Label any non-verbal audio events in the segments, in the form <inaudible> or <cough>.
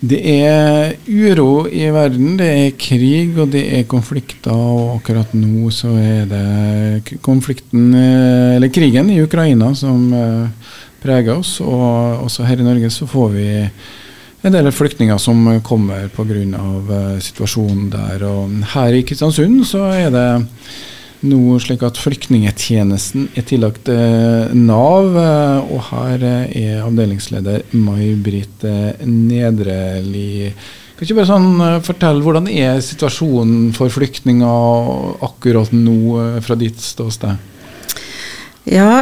Det er uro i verden, det er krig og det er konflikter. Og akkurat nå så er det konflikten, eh, eller krigen i Ukraina som eh, preger oss. Og også her i Norge så får vi en del flyktninger som kommer pga. Eh, situasjonen der. Og her i Kristiansund så er det nå slik at Flyktningetjenesten er tillagt eh, Nav, eh, og her eh, er avdelingsleder May-Britt Nedreli. Kan ikke bare sånn fortelle hvordan er situasjonen for flyktninger akkurat nå fra ditt ståsted? Ja,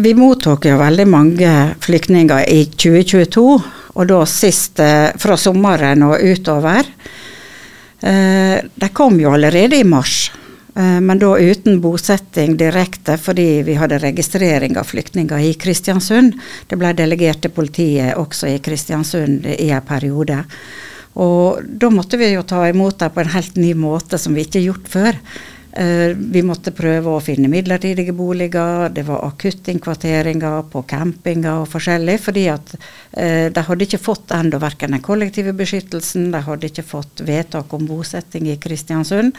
vi mottok jo veldig mange flyktninger i 2022, og da sist fra sommeren og utover. De kom jo allerede i mars. Eh, men da uten bosetting direkte, fordi vi hadde registrering av flyktninger i Kristiansund. Det ble delegert til politiet også i Kristiansund i en periode. Og da måtte vi jo ta imot dem på en helt ny måte som vi ikke har gjort før. Eh, vi måtte prøve å finne midlertidige boliger, det var akuttinnkvarteringer på campinger og forskjellig. Fordi at eh, de hadde ikke fått ennå verken den kollektive beskyttelsen, de hadde ikke fått vedtak om bosetting i Kristiansund.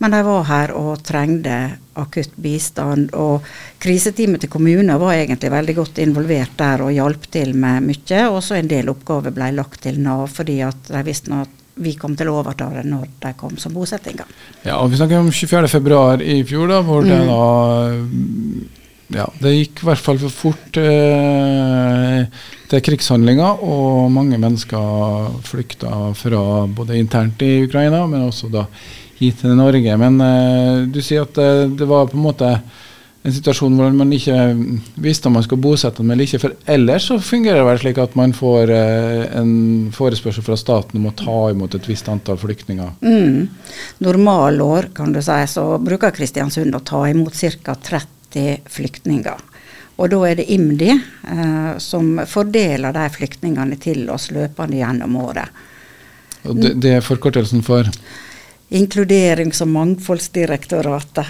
Men de var her og trengte akutt bistand. Og kriseteamet til kommunen var egentlig veldig godt involvert der og hjalp til med mye. Og så en del oppgaver ble lagt til Nav fordi at de visste at vi kom til å overta det når de kom som bosettinger. Ja, og Vi snakker om 24.2 i fjor, da, hvor mm. det da ja, det gikk i hvert fall for fort eh, til krigshandlinger, og mange mennesker flykta fra både internt i Ukraina, men også da hit til Norge. Men uh, du sier at uh, det var på en måte en situasjon hvor man ikke visste om man skulle bosette dem eller ikke. For ellers så fungerer det vel slik at man får uh, en forespørsel fra staten om å ta imot et visst antall flyktninger. Mm. Normalår kan du si, så bruker Kristiansund å ta imot ca. 30 flyktninger. Og da er det IMDi eh, som fordeler de flyktningene til oss løpende gjennom året. Og det, det er forkortelsen for? Inkluderings- og mangfoldsdirektoratet.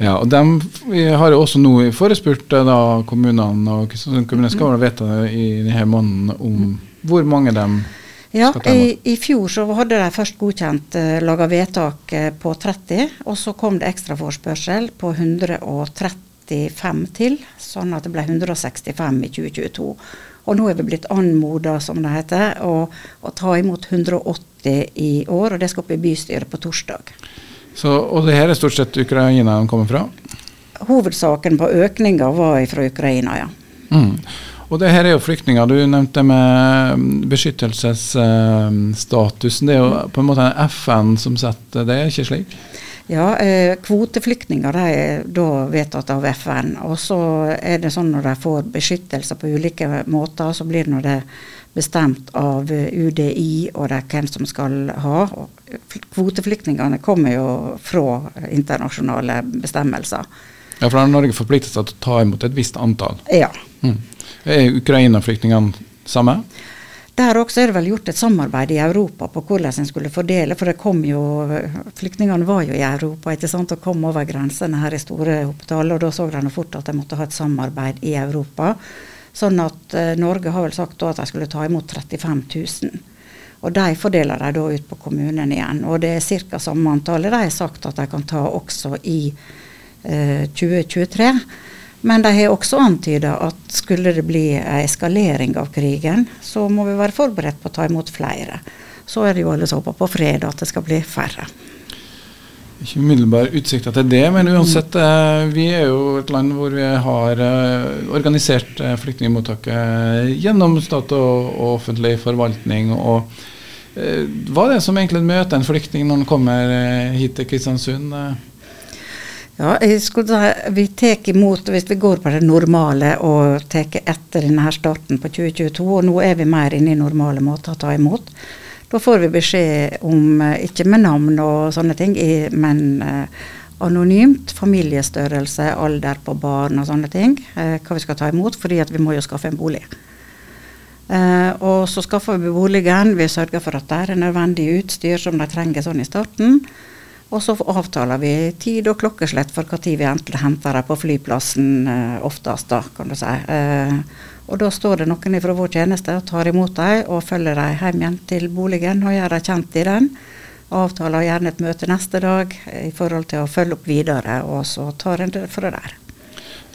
Ja, og De har jo også nå forespurt eh, da, kommunene, og kommunene skal vel vedta i denne måneden om hvor mange de ja, i, i, fjor så hadde de først godkjent eh, uh, laga vedtak eh, på 30, og så kom det ekstraforespørsel på 130. 65 til, sånn at det ble 165 i 2022. Og nå er vi blitt anmoda, som det heter, å, å ta imot 180 i år, og det skal opp i bystyret på torsdag. Så, og det her er stort sett Ukraina de kommer fra? Hovedsaken på økninga var fra Ukraina, ja. Mm. Og det her er jo flyktninger. Du nevnte med mm, beskyttelsesstatusen. Det er jo på en måte FN som setter det, er ikke slik? Ja, eh, Kvoteflyktninger er da vedtatt av FN. Og så er det sånn når de får beskyttelse på ulike måter, så blir det bestemt av UDI og det er hvem som skal ha. Kvoteflyktningene kommer jo fra internasjonale bestemmelser. Ja, For da har Norge forpliktet seg til å ta imot et visst antall? Ja. Mm. Er Ukraina-flyktningene samme? Der også er det vel gjort et samarbeid i Europa på hvordan en skulle fordele. For det kom jo, flyktningene var jo i Europa ikke sant, og kom over grensene her i store opptall. Og da så de fort at de måtte ha et samarbeid i Europa. Sånn at eh, Norge har vel sagt at de skulle ta imot 35 000. Og de fordeler de da ut på kommunen igjen. Og det er ca. samme antallet de har sagt at de kan ta også i eh, 2023. Men de har også antyda at skulle det bli en eskalering av krigen, så må vi være forberedt på å ta imot flere. Så er det jo alle som håper på fred, at det skal bli færre. Ikke umiddelbar utsikt til det, men uansett. Mm. Vi er jo et land hvor vi har eh, organisert eh, flyktningmottaket gjennom stat og offentlig forvaltning. og hva er det som egentlig møter en flyktning når han kommer hit til Kristiansund? Ja, jeg skulle si, Vi tar imot, hvis vi går på det normale og tar etter denne starten på 2022, og nå er vi mer inne i normale måter å ta imot, da får vi beskjed om, eh, ikke med navn og sånne ting, men eh, anonymt, familiestørrelse, alder på barn og sånne ting, eh, hva vi skal ta imot, fordi vi må jo skaffe en bolig. Uh, og så skaffer vi boligen. Vi sørger for at det er nødvendig utstyr som de trenger sånn i starten. Og så avtaler vi tid og klokkeslett for når vi enten henter dem på flyplassen, eh, oftest, da, kan du si. Eh, Og da står det noen fra vår tjeneste og tar imot dem og følger dem hjem igjen til boligen og gjør dem kjent i den. Avtaler gjerne et møte neste dag i forhold til å følge opp videre, og så tar en det fra der.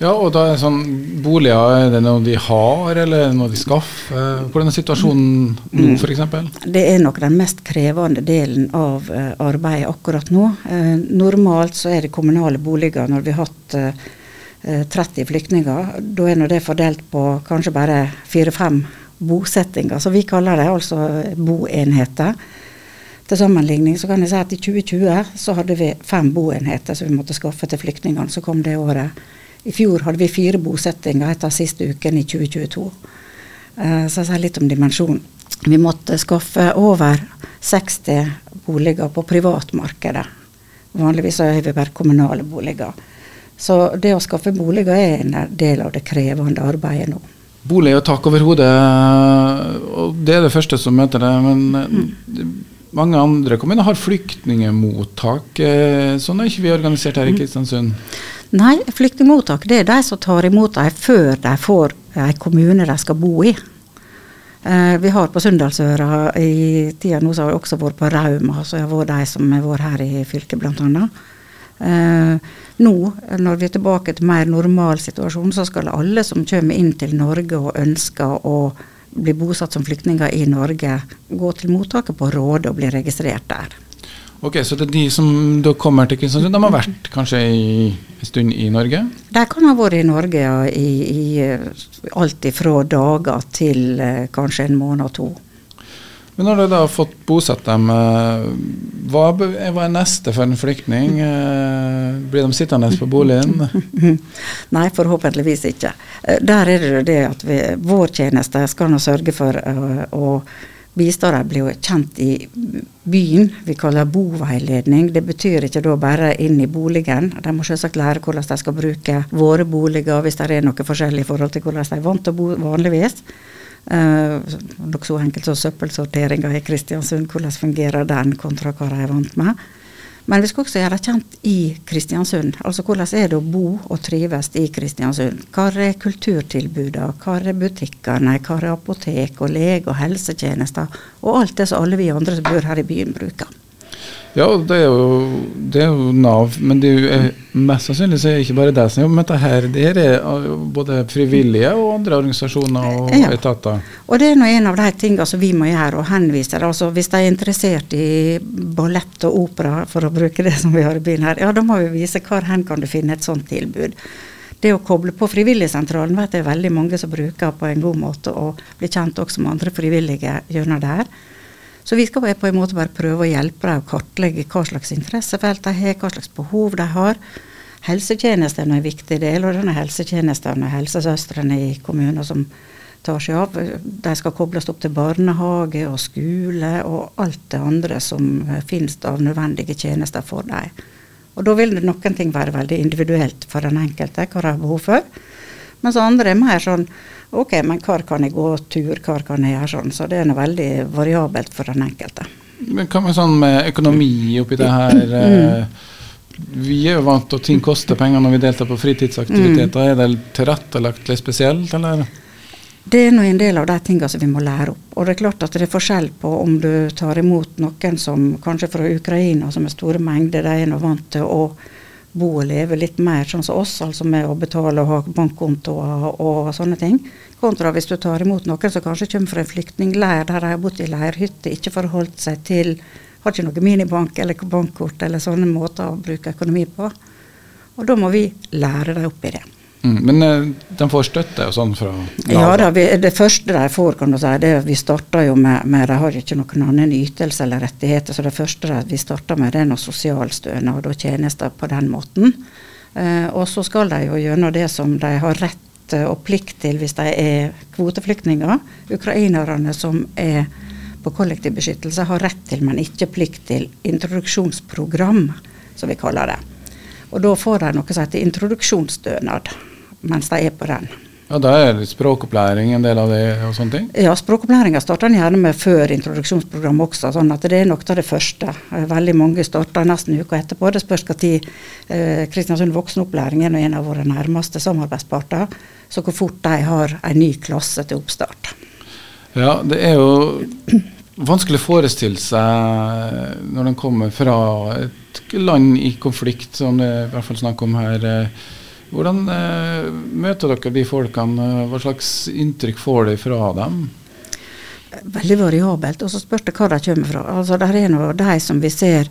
Ja, og da er sånn, Boliger, er det noe de har, eller er noe de skaffer? Hvordan er situasjonen nå, Mm. f.eks.? Det er nok den mest krevende delen av eh, arbeidet akkurat nå. Eh, normalt så er det kommunale boliger når vi har hatt eh, eh, 30 flyktninger. Da er nå det fordelt på kanskje bare fire-fem bosettinger, så vi kaller det altså boenheter. Til sammenligning så kan jeg si at i 2020 så hadde vi fem boenheter som vi måtte skaffe til flyktningene som kom det året. I fjor hadde vi fire bosettinger etter siste uken i 2022. Eh, Så jeg sier litt om dimensjonen. Vi måtte skaffe over 60 boliger på privatmarkedet. Vanligvis har vi bare kommunale boliger. Så det å skaffe boliger er en del av det krevende arbeidet nå. Bolig og tak over hodet, og det er det første som møter det. Men eh, mange andre kommuner har flyktningemottak. Eh, Sånn er ikke vi organisert her i Kristiansund. Nei, flyktningmottak det er de som tar imot dem før de får en kommune de skal bo i. Eh, vi har på Sunndalsøra i tida nå så har vi også vært på Rauma, så har vært de som har vært her i fylket bl.a. Eh, nå, når vi er tilbake til mer normal situasjon, så skal alle som kommer inn til Norge og ønsker å bli bosatt som flyktninger i Norge, gå til mottaket på Råde og bli registrert der. Ok, Så det er de som da kommer til Kristiansund, de har vært kanskje i, en stund i Norge? De kan ha vært i Norge ja, i, i eh, alt ifra dager til eh, kanskje en måned og to. Men når du da har fått bosatt dem, eh, hva hva er neste for en flyktning? Eh, Blir de sittende på boligen? <laughs> Nei, forhåpentligvis ikke. Eh, Der er det jo det at vi, vår tjeneste skal nå sørge for å bistå dem bli kjent i byen. Vi kaller det boveiledning. Det betyr ikke da bare inn i boligen. De må selvsagt lære hvordan de skal bruke våre boliger, hvis det er noe forskjellig i forhold til hvordan de er vant til å bo vanligvis. Uh, noe så enkelt som søppelsorteringa i Kristiansund, hvordan fungerer den kontra hva de er vant med. Men vi skal også gjøre det kjent i Kristiansund. Altså hvordan er det å bo og trives i Kristiansund? Hva er kulturtilbudene, hva er butikkene, hva er apotek og lege og helsetjenester? Og alt det som alle vi andre som bor her i byen bruker. Ja, det er, jo, det er jo Nav, men det er jo, eh, mest sannsynlig så er det ikke bare deg som jobber med dette her. Det er eh, både frivillige og andre organisasjoner og Ja. etater. Og det er nå en av de tingene som vi må gjøre, og henvise. Altså, hvis de er interessert i ballett og opera, for å bruke det som vi har i byen her, ja, da må vi vise hvor hen kan du finne et sånt tilbud. Det å koble på Frivilligsentralen vet jeg er veldig mange som bruker på en god måte, og bli kjent også med andre frivillige gjennom det her. Så vi skal på en måte bare prøve å hjelpe dem å kartlegge hva slags interessefelt de har, hva slags behov de har. Helsetjenesten er en viktig del, og denne helsetjenesten og helsesøstrene i kommuner som tar seg av. De skal kobles opp til barnehage og skole og alt det andre som finnes av nødvendige tjenester for dem. Og da vil noen ting være veldig individuelt for den enkelte, hva de har behov for. Mens andre er mer sånn OK, men hvor kan jeg gå tur, hvor kan jeg gjøre sånn? Så det er noe veldig variabelt for den enkelte. Men hva med sånn med økonomi oppi det her? eh, Vi er jo vant til at ting koster penger når vi deltar på fritidsaktiviteter. Er det tilrettelagt litt spesielt, eller? Det er nå en del av de tingene som vi må lære opp. Og det er klart at det er forskjell på om du tar imot noen som kanskje fra Ukraina, som er store mengder, de er nå vant til å bo og leve litt mer sånn som oss, altså med å betale og ha bankkontoer og sånne ting. Kontra hvis du tar imot noen som kanskje kommer fra en flyktningleir der de har bodd i leirhytte, ikke forholdt seg til Har ikke noe minibank eller bankkort eller sånne måter å bruke økonomi på. Og da må vi lære dem opp i det. Mm, men eh, de får støtte og sånn fra Nav? Ja da, vi, Det første de får, kan du si, det er vi starter jo med, med De har ikke noen annen ytelse eller rettigheter, så det første de, vi starter med, det er noe sosialstønad og tjenester på den måten. Eh, og så skal de jo gjennom det som de har rett eh, og plikt til hvis de er kvoteflyktninger. Ukrainerne som er på kollektiv beskyttelse, har rett til, men ikke plikt til, introduksjonsprogram, som vi kaller det. Og da får de noe som heter introduksjonsstønad mens de er på den. Ja, Da er språkopplæring en del av det og sånne ting? Ja, språkopplæringa starter en gjerne med før introduksjonsprogrammet også. sånn at det er noe av det første. Veldig mange starter nesten uka etterpå. Det spørs når eh, Kristiansund voksenopplæring er en av våre nærmeste samarbeidsparter. Så hvor fort de har en ny klasse til oppstart. Ja, det er jo vanskelig å forestille seg når de kommer fra et land i konflikt, som det er i hvert fall snakk om her. Eh, hvordan eh, møter dere de folkene? Hva slags inntrykk får de fra dem? Veldig variabelt. Og så spørs det hva de kommer fra. Altså, det er noe, de som vi ser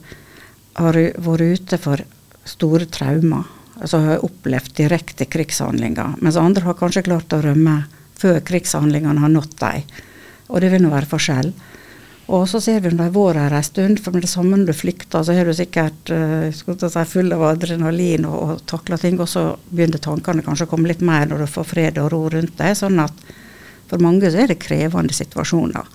har vært ute for store traumer. Altså har opplevd direkte krigshandlinger. Mens andre har kanskje klart å rømme før krigshandlingene har nådd dem. Og det vil nå være forskjell. Og så ser vi når de har vært her en stund, for med det samme når du flykter, så er du sikkert uh, si, full av adrenalin og, og takler ting, og så begynner tankene kanskje å komme litt mer når du får fred og ro rundt deg. Sånn at for mange så er det krevende situasjoner.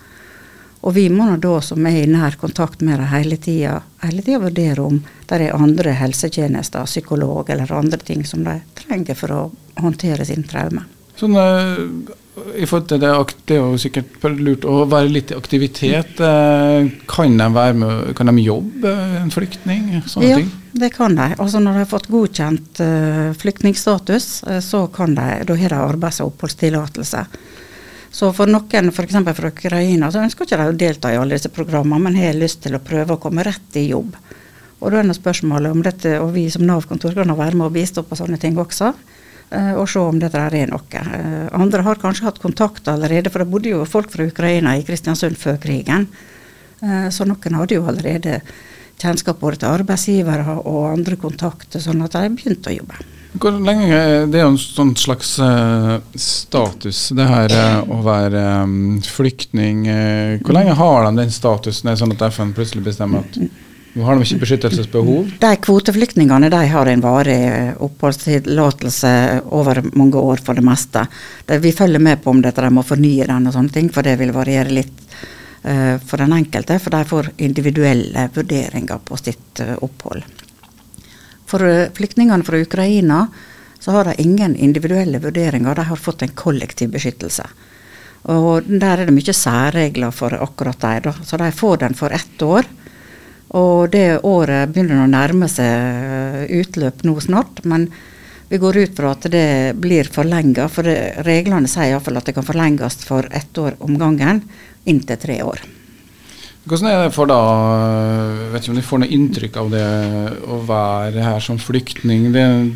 Og vi må da, som er i nær kontakt med dem hele tida, hele tida vurdere om det er andre helsetjenester, psykolog eller andre ting som de trenger for å håndtere sin traume. Sånn, uh i forhold til det, det er jo sikkert lurt å være litt i aktivitet. Eh, kan de, være med, kan de jobbe, en flyktning? Sånne ja, ting? det kan de. Altså Når de har fått godkjent uh, flyktningstatus, så kan de, da har de arbeids- og oppholdstillatelse. Så for noen, f.eks. fra Ukraina, så ønsker ikke de å delta i alle disse programmene, men har lyst til å prøve å komme rett i jobb. Og da er det spørsmålet om dette, og vi som Nav-kontor kan være med og bistå på sånne ting også. Eh, og se om dette er noe. Eh, andre har kanskje hatt kontakt allerede, for det bodde jo folk fra Ukraina i Kristiansund før krigen. Eh, så noen hadde jo allerede kjennskap både til arbeidsgivere og andre kontakter, sånn at de begynte å jobbe. Hvor lenge, Det er jo en sånn slags status, det her å være flyktning. Hvor lenge har de den statusen, sånn at FN plutselig bestemmer at nå har de ikke beskyttelsesbehov? De kvoteflyktningene de har en varig eh, oppholdstillatelse over mange år for det meste. vi følger med på om dette, de må fornye den og sånne ting, for det vil variere litt uh, for den enkelte. For de får individuelle vurderinger på sitt uh, opphold. For uh, flyktningene fra Ukraina så har de ingen individuelle vurderinger, de har fått en kollektiv beskyttelse. Og Der er det mye særregler for akkurat de, Så de får den for ett år. Og det året begynner å nærme seg eh, utløp nå snart. Men vi går ut fra at det blir forlenga, for det, reglene sier iallfall at det kan forlenges for ett år om gangen, inntil tre år. Hvordan er det for da Vet ikke om du får noe inntrykk av det å være her som flyktning? Det er en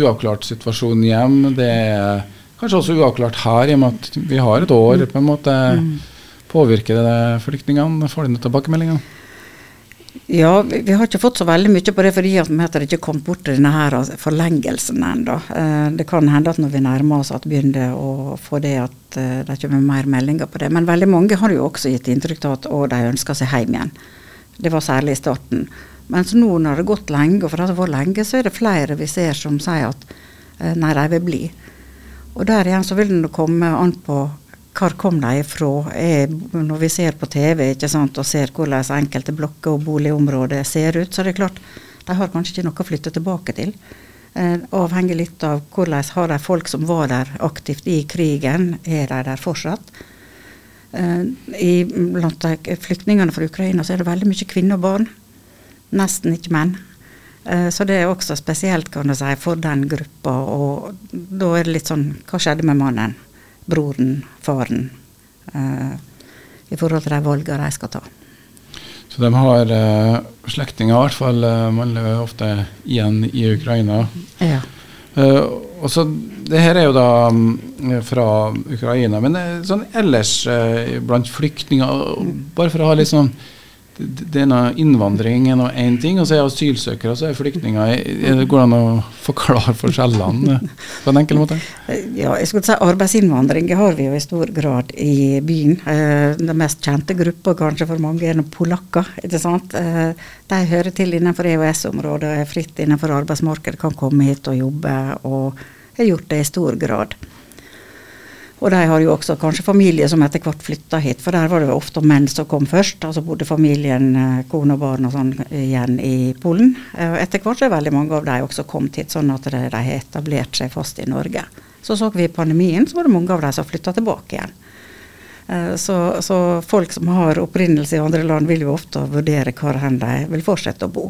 uavklart situasjon hjem. Det er kanskje også uavklart her, i og med at vi har et år. på en måte. Mm. Påvirker det flyktningene? Får de noen tilbakemeldinger? Ja, vi, vi, har ikke fått så veldig mye på det fordi at vi har ikke kommet bort til denne her forlengelsen ennå. Eh, det kan hende at når vi nærmer oss at vi begynner å få det at eh, det kommer mer meldinger på det. Men veldig mange har jo også gitt inntrykk av at å, de ønsker seg hjem igjen. Det var særlig i starten. Mens nå når det har gått lenge, og for at det har lenge, så er det flere vi ser som sier at eh, nei, de vil bli. Og der igjen så vil det komme an på hvor kom de ifra? når vi ser på TV sant, og ser hvordan enkelte blokker og boligområder ser ut, så er det klart de har kanskje ikke noe å flytte tilbake til. Eh, avhengig litt av hvordan har de folk som var der aktivt i krigen, er de der fortsatt. Eh, i, blant flyktningene fra Ukraina så er det veldig mye kvinner og barn. Nesten ikke menn. Eh, så det er også spesielt kan du si, for den gruppa. Og da er det litt sånn Hva skjedde med mannen? Broren, faren, eh, i forhold til de valgene de skal ta. Så de har eh, slektninger, i hvert fall Man lever ofte igjen i Ukraina. Ja. Eh, og så, det her er jo da um, fra Ukraina, men eh, sånn ellers eh, blant flyktninger, bare for å ha litt sånn denne innvandringen er én ting, og så er asylsøkere og så er flyktninger. Det går an å forklare forskjellene på en enkel måte? Ja, jeg skulle si Arbeidsinnvandring har vi jo i stor grad i byen. Eh, den mest kjente gruppa kanskje for mange er polakker. Eh, de hører til innenfor EØS-området og er fritt innenfor arbeidsmarkedet, kan komme hit og jobbe, og har gjort det i stor grad. Og de har jo også kanskje familie som etter hvert flytta hit, for der var det ofte menn som kom først. Altså bodde familien, eh, kone og barn og sånn igjen i Polen. Og etter hvert er veldig mange av de også kommet hit, sånn at de, de har etablert seg fast i Norge. Så så vi i pandemien, så var det mange av dem som flytta tilbake igjen. Eh, så, så, folk som har opprinnelse i andre land, vil jo ofte vurdere hvor hen de vil fortsette å bo.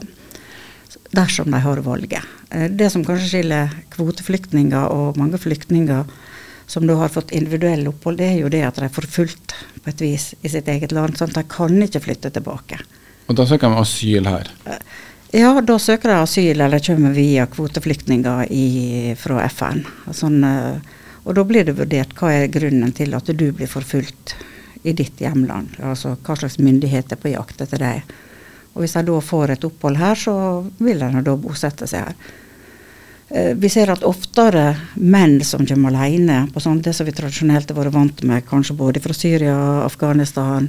Dersom de har valget. Eh, det som kanskje skiller kvoteflyktninger og mange flyktninger som da har fått individuell opphold, det er jo det at de er forfulgt på et vis i sitt eget land. sånn at de kan ikke flytte tilbake. Og da søker de asyl her? Ja, da søker de asyl eller kommer via kvoteflyktninger i, fra FN. Sånn, eh, og da blir det vurdert hva er grunnen til at du blir forfulgt i ditt hjemland. Altså hva slags myndighet er på jakt etter deg. Og hvis de da får et opphold her, så vil de da bosette seg her. Eh, vi ser at oftere menn som kommer alene på sånt, det som vi tradisjonelt har vært vant med, kanskje både fra Syria, Afghanistan,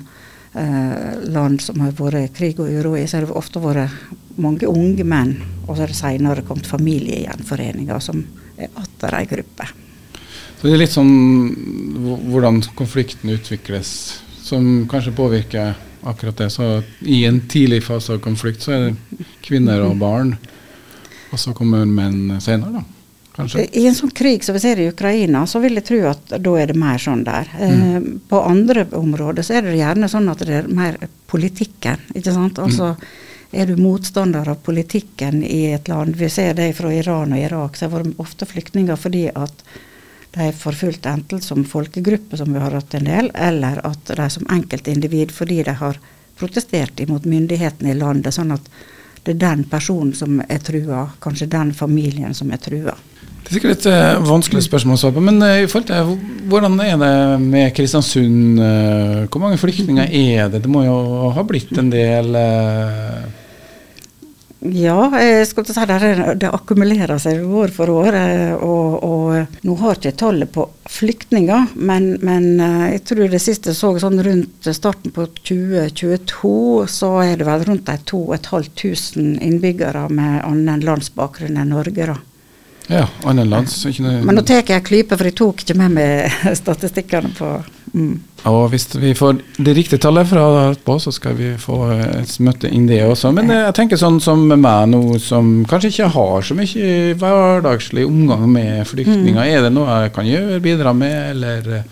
eh, land som har vært krig og uro i, så har det ofte vært mange unge menn. Og så har det senere kommet familiegjenforeninger som er atter ei gruppe. Så det er litt sånn hvordan konflikten utvikles, som kanskje påvirker akkurat det. Så i en tidlig fase av konflikt så er det kvinner og barn. Og så kommer menn senere, da? Kanskje? I en sånn krig som vi ser i Ukraina, så vil jeg tro at da er det mer sånn der. Eh, mm. på andre områder så er det gjerne sånn at det er mer politikken. ikke sant? Mm. Altså, mm. Er du motstander av politikken i et land Vi ser det fra Iran og Irak, så har det ofte flyktninger fordi at de er forfulgt enten som folkegruppe, som vi har hatt en del, eller at de er som enkeltindivid fordi de har protestert imot myndighetene i landet. sånn at det er den personen som er trua, kanskje den familien som er trua. Det er sikkert et uh, vanskelig spørsmål å svare på, men uh, til, hvordan er det med Kristiansund? Uh, hvor mange flyktninger er det? Det må jo ha blitt en del? Ja, jeg skal si det, det akkumulerer seg år for år. Og, og nå har ikke tallet på flyktninger, men, men, eh, jeg tror det siste så sånn rundt starten på 2022, så er det vel rundt de 2500 innbyggere med annen landsbakgrunn enn Norge. da. Ja, annen lands. Men nå tar jeg en klype, for jeg tok ikke med meg <laughs> statistikkene på Mm. Og hvis vi får det riktige tallet fra på, så skal vi få et møte inn det også. Men jeg tenker sånn som meg nå, som kanskje ikke har så mye hverdagslig omgang med flyktninger. Mm. Er det noe jeg kan gjøre, bidra med, eller?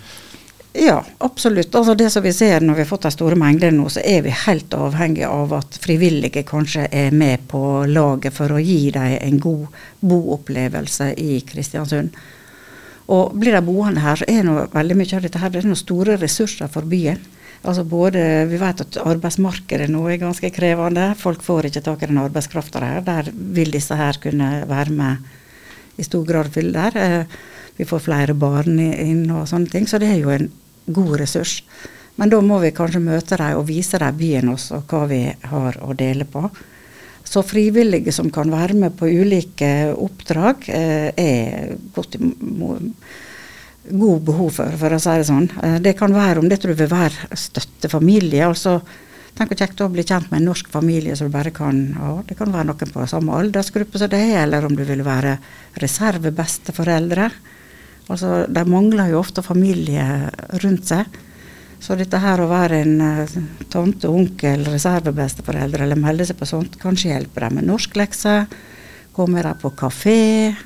Ja, absolutt. Altså det som vi ser når vi har fått de store mengdene nå, så er vi helt avhengig av at frivillige kanskje er med på laget for å gi dem en god boopplevelse i Kristiansund. Og blir de boende her, er noe veldig mye av dette her, det er noen store ressurser for byen. Altså både, Vi vet at arbeidsmarkedet nå er ganske krevende. Folk får ikke tak i den arbeidskrafta her. Der vil disse her kunne være med i stor grad fylle der. Eh, vi får flere barn inn og sånne ting. Så det er jo en god ressurs. Men da må vi kanskje møte dem og vise dem byen også, og hva vi har å dele på. Så frivillige som kan være med på ulike oppdrag, eh, er godt god behov for, for å si det sånn. Eh, det kan være om det tror vil være støttefamilie. altså Tenk hvor kjekt å bli kjent med en norsk familie så du bare kan ja, Det kan være noen på samme aldersgruppe som deg, eller om du vil være reservebesteforeldre. Altså, de mangler jo ofte familie rundt seg. Så dette her å være en uh, tante, onkel, reservebesteforeldre eller melde seg på sånt, kanskje hjelper dem med norsklekser. Komme dem på kafé.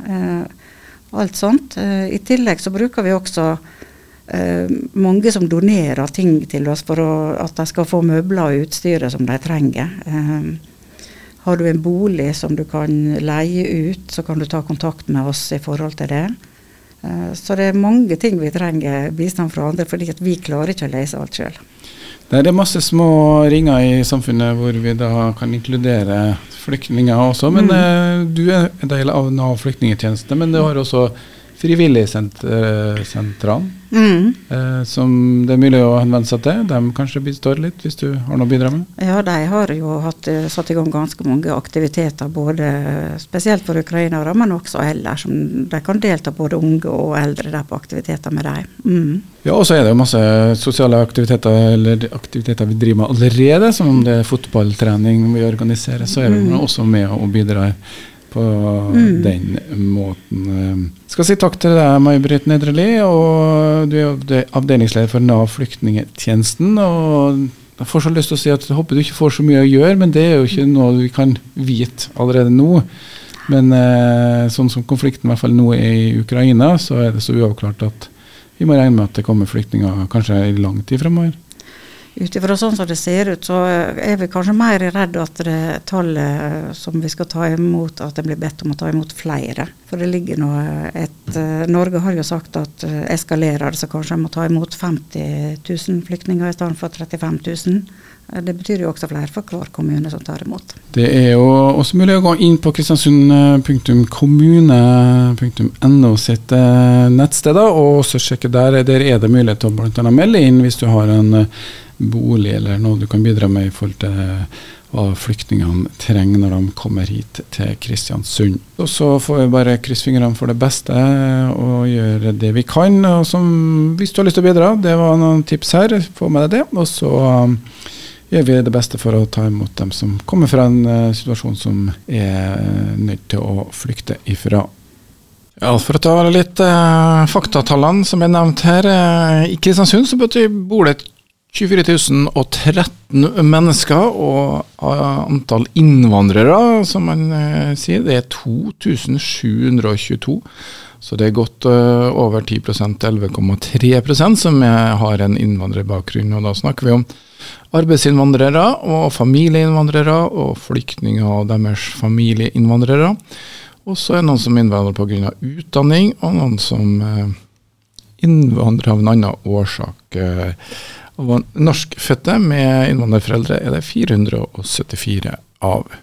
Uh, alt sånt. Uh, I tillegg så bruker vi også mange som donerer ting til oss for å, at de skal få møbler og utstyret som de trenger. har du en bolig som du kan leie ut, så kan du ta kontakt med oss i forhold til det. Eh, så det er mange ting vi trenger bistand fra andre, fordi vi klarer ikke å løse alt sjøl. Det er masse små ringer i samfunnet hvor vi da kan inkludere flyktninger også. Men mm. uh, du er en del av Nav flyktningtjeneste, men du har også frivilligsentrene, mm. eh, som det er mulig å henvende seg til. De kanskje bistår litt, hvis du har noe å bidra med? Ja, de har jo hatt, eh, satt i gang ganske mange aktiviteter, både spesielt for ukrainere, men også ellers. De kan delta både unge og eldre der på aktiviteter med dem. Mm. Ja, og så er det jo masse sosiale aktiviteter eller aktiviteter vi driver med allerede, som om det er fotballtrening vi organiserer, så er vi mm. også med å bidra på mm. den måten. Skal si takk til deg, May-Britt Nedreli. og Du er avdelingsleder for Nav flyktningtjenesten. og Jeg får så lyst til å si at jeg håper du ikke får så mye å gjøre, men det er jo ikke noe vi kan vite allerede nå. Men eh, sånn som konflikten i hvert fall nå er i Ukraina, så er det så uavklart at vi må regne med at det kommer flyktninger kanskje i lang tid fremover. Ut ifra sånn som det ser ut, så er vi kanskje mer redd at det tallet som vi skal ta imot, at det blir bedt om å ta imot flere. For det ligger nå et eh, Norge har jo sagt at eh, eskalerer det, så kanskje en må ta imot 50 000 flyktninger i stedet for 35 000. Det betyr jo også flere for hver kommune som tar imot. Det er jo også mulig å gå inn på kristiansund.kommune.no sitt eh, nettsted og også sjekke der. Der er det mulighet til å bl.a. melde inn hvis du har en eh, bolig eller noe du kan bidra med i forhold til eh, hva flyktningene trenger når de kommer hit til Kristiansund. Og Så får vi bare krysse fingrene for det beste og gjøre det vi kan. Og som, hvis du har lyst til å bidra, det var noen tips her, få med deg det. Og så gjør vi det beste for å ta imot dem som kommer fra en uh, situasjon som er nødt til å flykte ifra. Ja, For å ta litt eh, faktatallene som er nevnt her. I Kristiansund så bor det 24 013 mennesker, og antall innvandrere, som man sier, det er 2722. Så det er godt over 10% 11,3% som har en innvandrerbakgrunn. Og da snakker vi om arbeidsinnvandrere og familieinnvandrere og flyktninger og deres familieinnvandrere. Og så er det noen som innvandrer pga. utdanning, og noen som eh, innvandrer av en annen årsak. Og norskfødte med innvandrerforeldre er det 474 av.